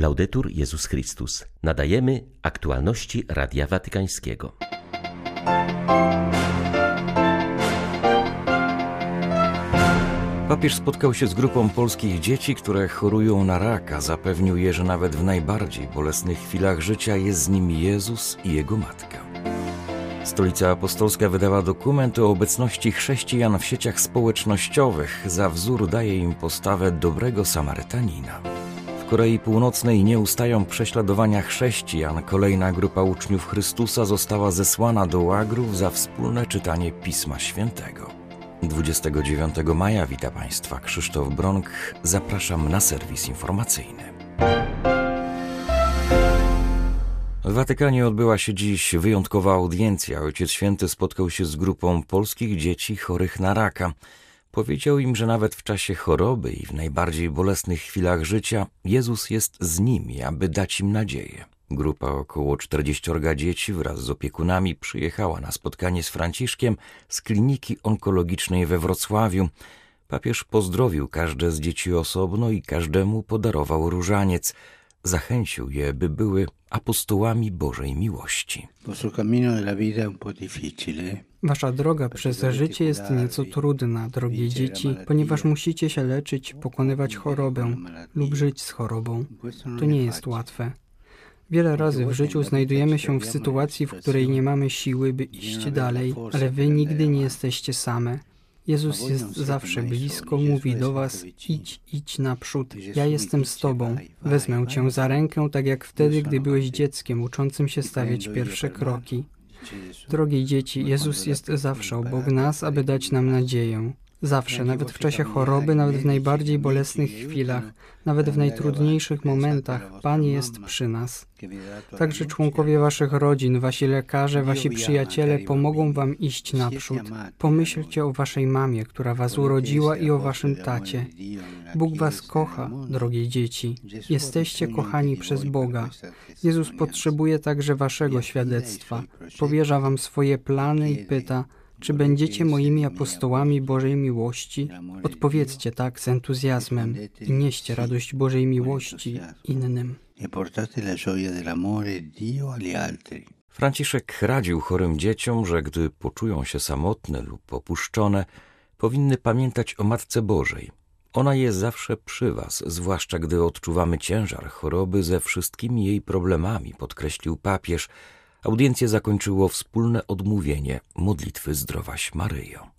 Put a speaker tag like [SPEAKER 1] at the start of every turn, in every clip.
[SPEAKER 1] Laudetur Jezus Chrystus. Nadajemy aktualności Radia Watykańskiego.
[SPEAKER 2] Papież spotkał się z grupą polskich dzieci, które chorują na raka. Zapewnił je, że nawet w najbardziej bolesnych chwilach życia jest z nimi Jezus i jego matka. Stolica Apostolska wydała dokument o obecności chrześcijan w sieciach społecznościowych. Za wzór daje im postawę dobrego Samarytanina. Korei Północnej nie ustają prześladowania chrześcijan. Kolejna grupa uczniów Chrystusa została zesłana do łagrów za wspólne czytanie Pisma Świętego. 29 maja wita Państwa Krzysztof Bronk. Zapraszam na serwis informacyjny. W Watykanie odbyła się dziś wyjątkowa audiencja. Ojciec Święty spotkał się z grupą polskich dzieci chorych na raka. Powiedział im, że nawet w czasie choroby i w najbardziej bolesnych chwilach życia Jezus jest z nimi, aby dać im nadzieję. Grupa około 40 dzieci wraz z opiekunami przyjechała na spotkanie z Franciszkiem z kliniki onkologicznej we Wrocławiu. Papież pozdrowił każde z dzieci osobno i każdemu podarował różaniec. Zachęcił je, by były apostołami Bożej miłości.
[SPEAKER 3] Wasza droga przez życie jest nieco trudna, drogie dzieci, ponieważ musicie się leczyć, pokonywać chorobę lub żyć z chorobą. To nie jest łatwe. Wiele razy w życiu znajdujemy się w sytuacji, w której nie mamy siły, by iść dalej, ale wy nigdy nie jesteście same. Jezus jest zawsze blisko, mówi do was: idź, idź naprzód, ja jestem z tobą. Wezmę cię za rękę, tak jak wtedy, gdy byłeś dzieckiem uczącym się stawiać pierwsze kroki. Drogie dzieci, Jezus jest zawsze obok nas, aby dać nam nadzieję. Zawsze, nawet w czasie choroby, nawet w najbardziej bolesnych chwilach, nawet w najtrudniejszych momentach, Pan jest przy nas. Także członkowie waszych rodzin, wasi lekarze, wasi przyjaciele pomogą wam iść naprzód. Pomyślcie o waszej mamie, która was urodziła i o waszym tacie. Bóg was kocha, drogie dzieci. Jesteście kochani przez Boga. Jezus potrzebuje także waszego świadectwa. Powierza wam swoje plany i pyta, czy będziecie moimi apostołami Bożej miłości? Odpowiedzcie tak z entuzjazmem i nieście radość Bożej miłości innym.
[SPEAKER 2] Franciszek radził chorym dzieciom, że gdy poczują się samotne lub opuszczone, powinny pamiętać o Matce Bożej. Ona jest zawsze przy was, zwłaszcza gdy odczuwamy ciężar choroby ze wszystkimi jej problemami, podkreślił papież, Audiencję zakończyło wspólne odmówienie modlitwy Zdrowaś Maryjo.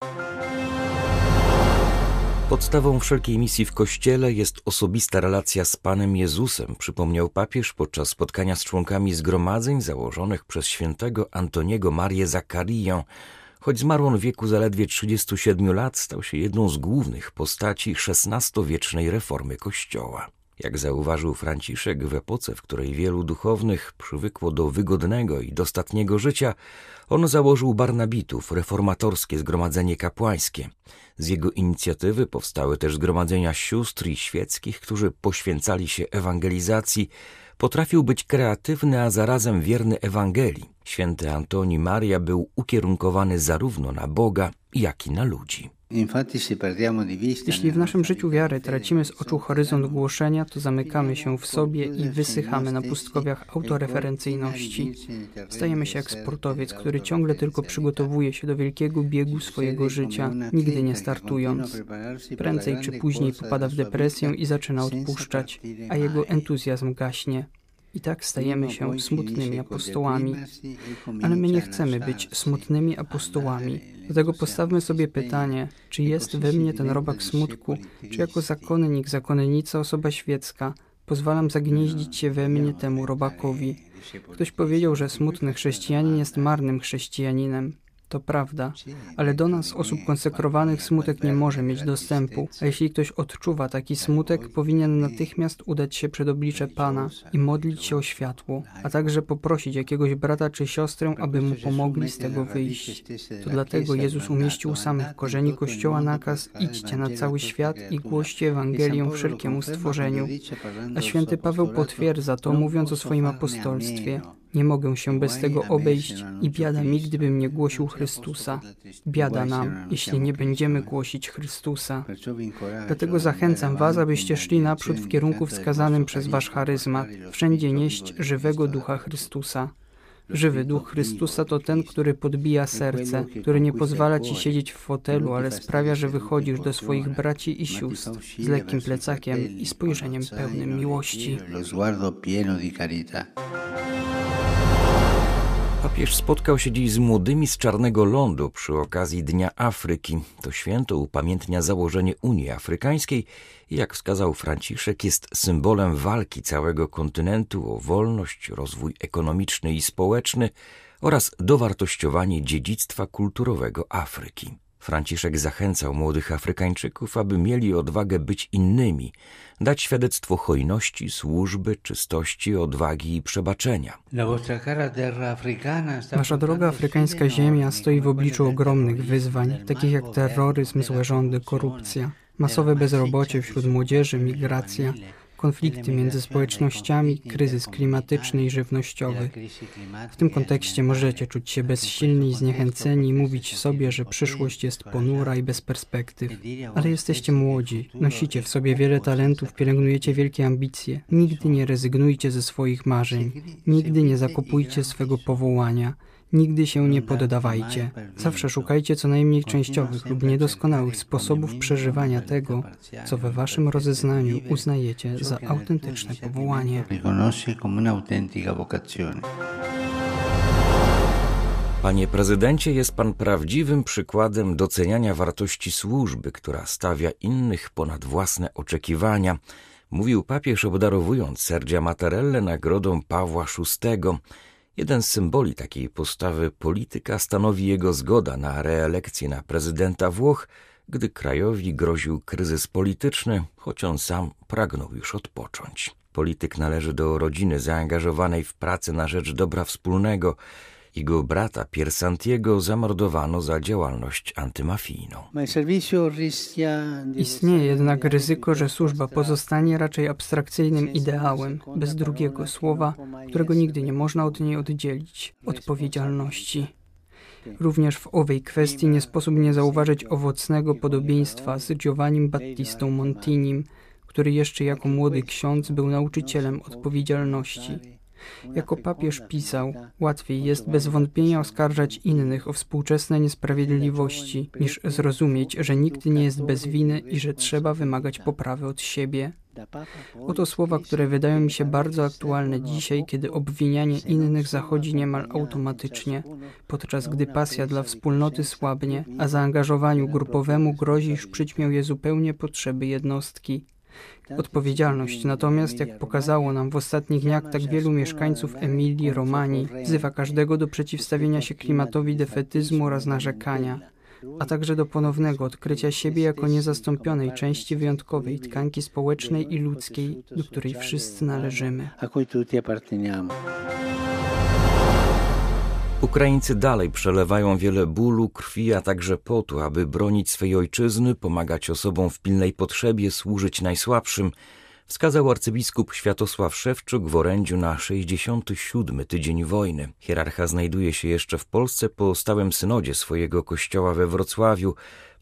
[SPEAKER 2] Podstawą wszelkiej misji w Kościele jest osobista relacja z Panem Jezusem, przypomniał papież podczas spotkania z członkami zgromadzeń założonych przez świętego Antoniego Marię Zakariję. Choć zmarł on w wieku zaledwie 37 lat, stał się jedną z głównych postaci XVI-wiecznej reformy Kościoła. Jak zauważył Franciszek, w epoce, w której wielu duchownych przywykło do wygodnego i dostatniego życia, on założył Barnabitów, reformatorskie zgromadzenie kapłańskie. Z jego inicjatywy powstały też zgromadzenia sióstr i świeckich, którzy poświęcali się ewangelizacji. Potrafił być kreatywny, a zarazem wierny Ewangelii. Święty Antoni Maria był ukierunkowany zarówno na Boga, jak i na ludzi.
[SPEAKER 3] Jeśli w naszym życiu wiary tracimy z oczu horyzont głoszenia, to zamykamy się w sobie i wysychamy na pustkowiach autoreferencyjności. Stajemy się jak sportowiec, który ciągle tylko przygotowuje się do wielkiego biegu swojego życia, nigdy nie startując. Prędzej czy później popada w depresję i zaczyna odpuszczać, a jego entuzjazm gaśnie. I tak stajemy się smutnymi apostołami. Ale my nie chcemy być smutnymi apostołami. Dlatego postawmy sobie pytanie, czy jest we mnie ten robak smutku, czy jako zakonnik, zakonnica, osoba świecka, pozwalam zagnieździć się we mnie temu robakowi. Ktoś powiedział, że smutny chrześcijanin jest marnym chrześcijaninem. To prawda, ale do nas, osób konsekrowanych, smutek nie może mieć dostępu, a jeśli ktoś odczuwa taki smutek, powinien natychmiast udać się przed oblicze Pana i modlić się o światło, a także poprosić jakiegoś brata czy siostrę, aby mu pomogli z tego wyjść. To dlatego Jezus umieścił samych korzeni Kościoła nakaz idźcie na cały świat i głoście Ewangelię wszelkiemu stworzeniu. A święty Paweł potwierdza to, mówiąc o swoim apostolstwie. Nie mogę się bez tego obejść i biada mi, gdybym nie głosił Chrystusa. Biada nam, jeśli nie będziemy głosić Chrystusa. Dlatego zachęcam Was, abyście szli naprzód w kierunku wskazanym przez Wasz charyzmat, wszędzie nieść żywego ducha Chrystusa. Żywy duch Chrystusa to ten, który podbija serce, który nie pozwala ci siedzieć w fotelu, ale sprawia, że wychodzisz do swoich braci i sióstr z lekkim plecakiem i spojrzeniem pełnym miłości.
[SPEAKER 2] Papież spotkał się dziś z młodymi z Czarnego Lądu przy okazji Dnia Afryki. To święto upamiętnia założenie Unii Afrykańskiej i jak wskazał Franciszek jest symbolem walki całego kontynentu o wolność, rozwój ekonomiczny i społeczny oraz dowartościowanie dziedzictwa kulturowego Afryki. Franciszek zachęcał młodych Afrykańczyków, aby mieli odwagę być innymi, dać świadectwo hojności, służby, czystości, odwagi i przebaczenia.
[SPEAKER 3] Wasza droga afrykańska ziemia stoi w obliczu ogromnych wyzwań, takich jak terroryzm, złe rządy, korupcja, masowe bezrobocie wśród młodzieży, migracja konflikty między społecznościami, kryzys klimatyczny i żywnościowy. W tym kontekście możecie czuć się bezsilni i zniechęceni i mówić sobie, że przyszłość jest ponura i bez perspektyw. Ale jesteście młodzi, nosicie w sobie wiele talentów, pielęgnujecie wielkie ambicje. Nigdy nie rezygnujcie ze swoich marzeń, nigdy nie zakopujcie swego powołania. Nigdy się nie poddawajcie. Zawsze szukajcie co najmniej częściowych lub niedoskonałych sposobów przeżywania tego, co we waszym rozeznaniu uznajecie za autentyczne powołanie.
[SPEAKER 2] Panie prezydencie, jest pan prawdziwym przykładem doceniania wartości służby, która stawia innych ponad własne oczekiwania, mówił papież obdarowując Sergia Mattarelle nagrodą Pawła VI. Jeden z symboli takiej postawy polityka stanowi jego zgoda na reelekcję na prezydenta Włoch, gdy krajowi groził kryzys polityczny, choć on sam pragnął już odpocząć. Polityk należy do rodziny zaangażowanej w pracę na rzecz dobra wspólnego. Jego brata Pier Santiego zamordowano za działalność antymafijną.
[SPEAKER 3] Istnieje jednak ryzyko, że służba pozostanie raczej abstrakcyjnym ideałem, bez drugiego słowa, którego nigdy nie można od niej oddzielić odpowiedzialności. Również w owej kwestii nie sposób nie zauważyć owocnego podobieństwa z Giovannim Battistą Montinim, który jeszcze jako młody ksiądz był nauczycielem odpowiedzialności. Jako papież pisał, łatwiej jest bez wątpienia oskarżać innych o współczesne niesprawiedliwości, niż zrozumieć, że nikt nie jest bez winy i że trzeba wymagać poprawy od siebie. Oto słowa, które wydają mi się bardzo aktualne dzisiaj, kiedy obwinianie innych zachodzi niemal automatycznie, podczas gdy pasja dla wspólnoty słabnie, a zaangażowaniu grupowemu grozi, iż przyćmią je zupełnie potrzeby jednostki. Odpowiedzialność natomiast, jak pokazało nam w ostatnich dniach tak wielu mieszkańców Emilii, Romanii, wzywa każdego do przeciwstawienia się klimatowi defetyzmu oraz narzekania, a także do ponownego odkrycia siebie jako niezastąpionej części wyjątkowej tkanki społecznej i ludzkiej, do której wszyscy należymy.
[SPEAKER 2] Ukraińcy dalej przelewają wiele bólu, krwi, a także potu, aby bronić swej ojczyzny, pomagać osobom w pilnej potrzebie, służyć najsłabszym, wskazał arcybiskup Światosław Szewczuk w orędziu na 67. tydzień wojny. Hierarcha znajduje się jeszcze w Polsce po stałym synodzie swojego kościoła we Wrocławiu.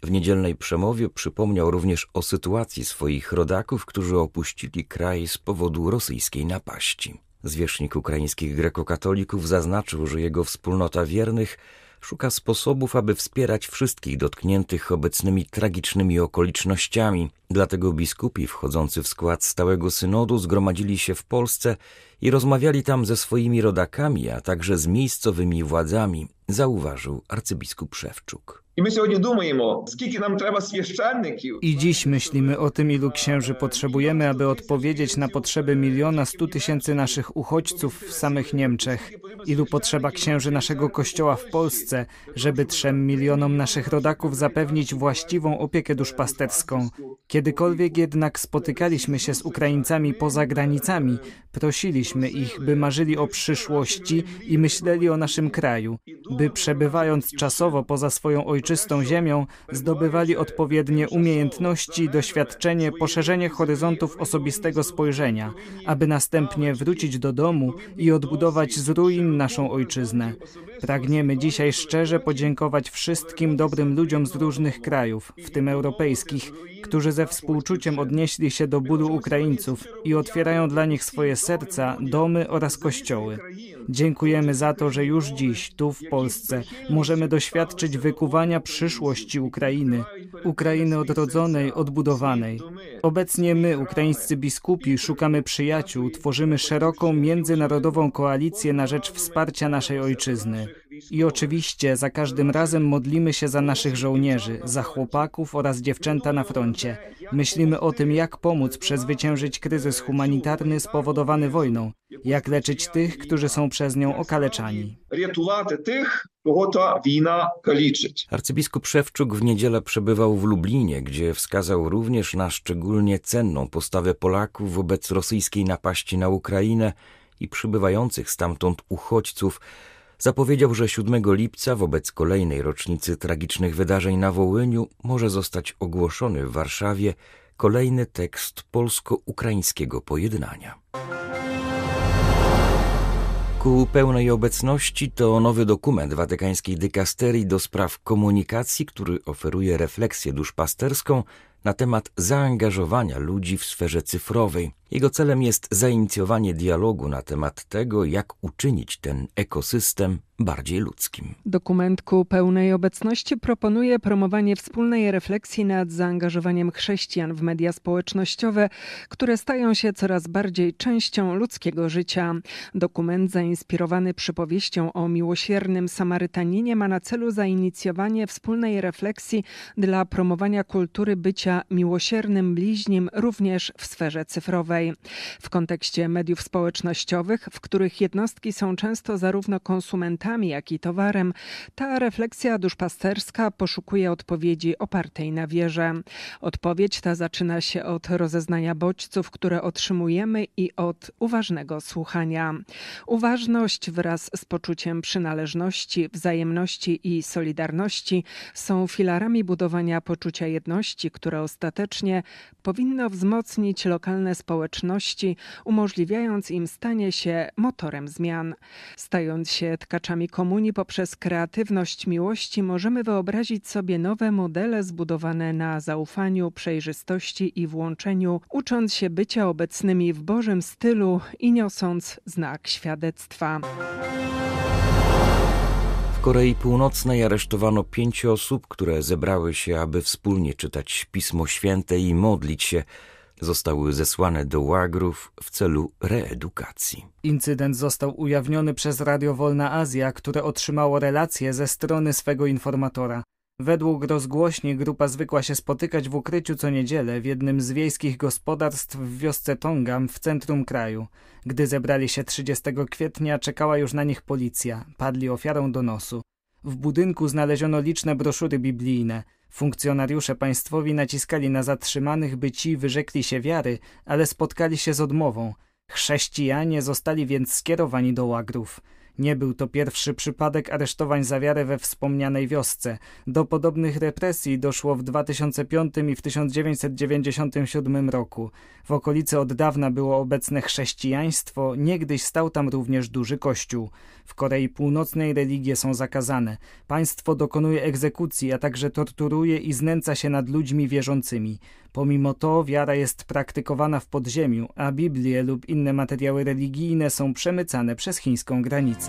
[SPEAKER 2] W niedzielnej przemowie przypomniał również o sytuacji swoich rodaków, którzy opuścili kraj z powodu rosyjskiej napaści. Zwierzchnik ukraińskich grekokatolików zaznaczył, że jego wspólnota wiernych szuka sposobów, aby wspierać wszystkich dotkniętych obecnymi tragicznymi okolicznościami. Dlatego biskupi wchodzący w skład stałego synodu zgromadzili się w Polsce i rozmawiali tam ze swoimi rodakami, a także z miejscowymi władzami, zauważył arcybiskup Szewczuk.
[SPEAKER 4] I my сьогодні думаємо, скільки нам треба священників.
[SPEAKER 5] I dziś myślimy o tym, ilu księży potrzebujemy, aby odpowiedzieć na potrzeby miliona stu tysięcy naszych uchodźców w samych Niemczech. Ilu potrzeba księży naszego kościoła w Polsce, żeby trzem milionom naszych rodaków zapewnić właściwą opiekę duszpasterską. Kiedykolwiek jednak spotykaliśmy się z Ukraińcami poza granicami, prosiliśmy ich, by marzyli o przyszłości i myśleli o naszym kraju, by przebywając czasowo poza swoją ojczyzną, czystą ziemią, zdobywali odpowiednie umiejętności, doświadczenie, poszerzenie horyzontów osobistego spojrzenia, aby następnie wrócić do domu i odbudować z ruin naszą ojczyznę. Pragniemy dzisiaj szczerze podziękować wszystkim dobrym ludziom z różnych krajów, w tym europejskich, którzy ze współczuciem odnieśli się do bólu Ukraińców i otwierają dla nich swoje serca, domy oraz kościoły. Dziękujemy za to, że już dziś, tu w Polsce, możemy doświadczyć wykuwania przyszłości Ukrainy, Ukrainy odrodzonej, odbudowanej. Obecnie my, ukraińscy biskupi, szukamy przyjaciół, tworzymy szeroką międzynarodową koalicję na rzecz wsparcia naszej ojczyzny. I oczywiście za każdym razem modlimy się za naszych żołnierzy, za chłopaków oraz dziewczęta na froncie. Myślimy o tym, jak pomóc przezwyciężyć kryzys humanitarny spowodowany wojną, jak leczyć tych, którzy są przez nią okaleczani.
[SPEAKER 4] Ratować tych, kogo ta wina kaliczyć.
[SPEAKER 2] Arcybiskup Szewczuk w niedzielę przebywał w Lublinie, gdzie wskazał również na szczególnie cenną postawę Polaków wobec rosyjskiej napaści na Ukrainę i przybywających stamtąd uchodźców, zapowiedział, że 7 lipca wobec kolejnej rocznicy tragicznych wydarzeń na Wołyniu może zostać ogłoszony w Warszawie kolejny tekst polsko-ukraińskiego pojednania. Ku pełnej obecności to nowy dokument watykańskiej dykasterii do spraw komunikacji, który oferuje refleksję duszpasterską na temat zaangażowania ludzi w sferze cyfrowej. Jego celem jest zainicjowanie dialogu na temat tego, jak uczynić ten ekosystem bardziej ludzkim.
[SPEAKER 6] Dokument ku pełnej obecności proponuje promowanie wspólnej refleksji nad zaangażowaniem chrześcijan w media społecznościowe, które stają się coraz bardziej częścią ludzkiego życia. Dokument zainspirowany przypowieścią o miłosiernym Samarytaninie ma na celu zainicjowanie wspólnej refleksji dla promowania kultury bycia miłosiernym bliźnim również w sferze cyfrowej. W kontekście mediów społecznościowych, w których jednostki są często zarówno konsumentami, jak i towarem, ta refleksja duszpasterska poszukuje odpowiedzi opartej na wierze. Odpowiedź ta zaczyna się od rozeznania bodźców, które otrzymujemy i od uważnego słuchania. Uważność wraz z poczuciem przynależności, wzajemności i solidarności są filarami budowania poczucia jedności, które ostatecznie powinno wzmocnić lokalne społeczności, umożliwiając im stanie się motorem zmian. Stając się tkaczami komunii poprzez kreatywność miłości możemy wyobrazić sobie nowe modele zbudowane na zaufaniu, przejrzystości i włączeniu, ucząc się bycia obecnymi w Bożym stylu i niosąc znak świadectwa.
[SPEAKER 2] W Korei Północnej aresztowano pięć osób, które zebrały się, aby wspólnie czytać Pismo Święte i modlić się zostały zesłane do łagrów w celu reedukacji.
[SPEAKER 5] Incydent został ujawniony przez Radio Wolna Azja, które otrzymało relację ze strony swego informatora. Według rozgłośni grupa zwykła się spotykać w ukryciu co niedzielę w jednym z wiejskich gospodarstw w wiosce Tongam w centrum kraju. Gdy zebrali się 30 kwietnia, czekała już na nich policja. Padli ofiarą donosu. W budynku znaleziono liczne broszury biblijne. Funkcjonariusze państwowi naciskali na zatrzymanych, by ci wyrzekli się wiary, ale spotkali się z odmową. Chrześcijanie zostali więc skierowani do łagrów. Nie był to pierwszy przypadek aresztowań za wiarę we wspomnianej wiosce. Do podobnych represji doszło w 2005 i w 1997 roku. W okolicy od dawna było obecne chrześcijaństwo, niegdyś stał tam również duży kościół. W Korei Północnej religie są zakazane. Państwo dokonuje egzekucji, a także torturuje i znęca się nad ludźmi wierzącymi. Pomimo to wiara jest praktykowana w podziemiu, a Biblie lub inne materiały religijne są przemycane przez chińską granicę.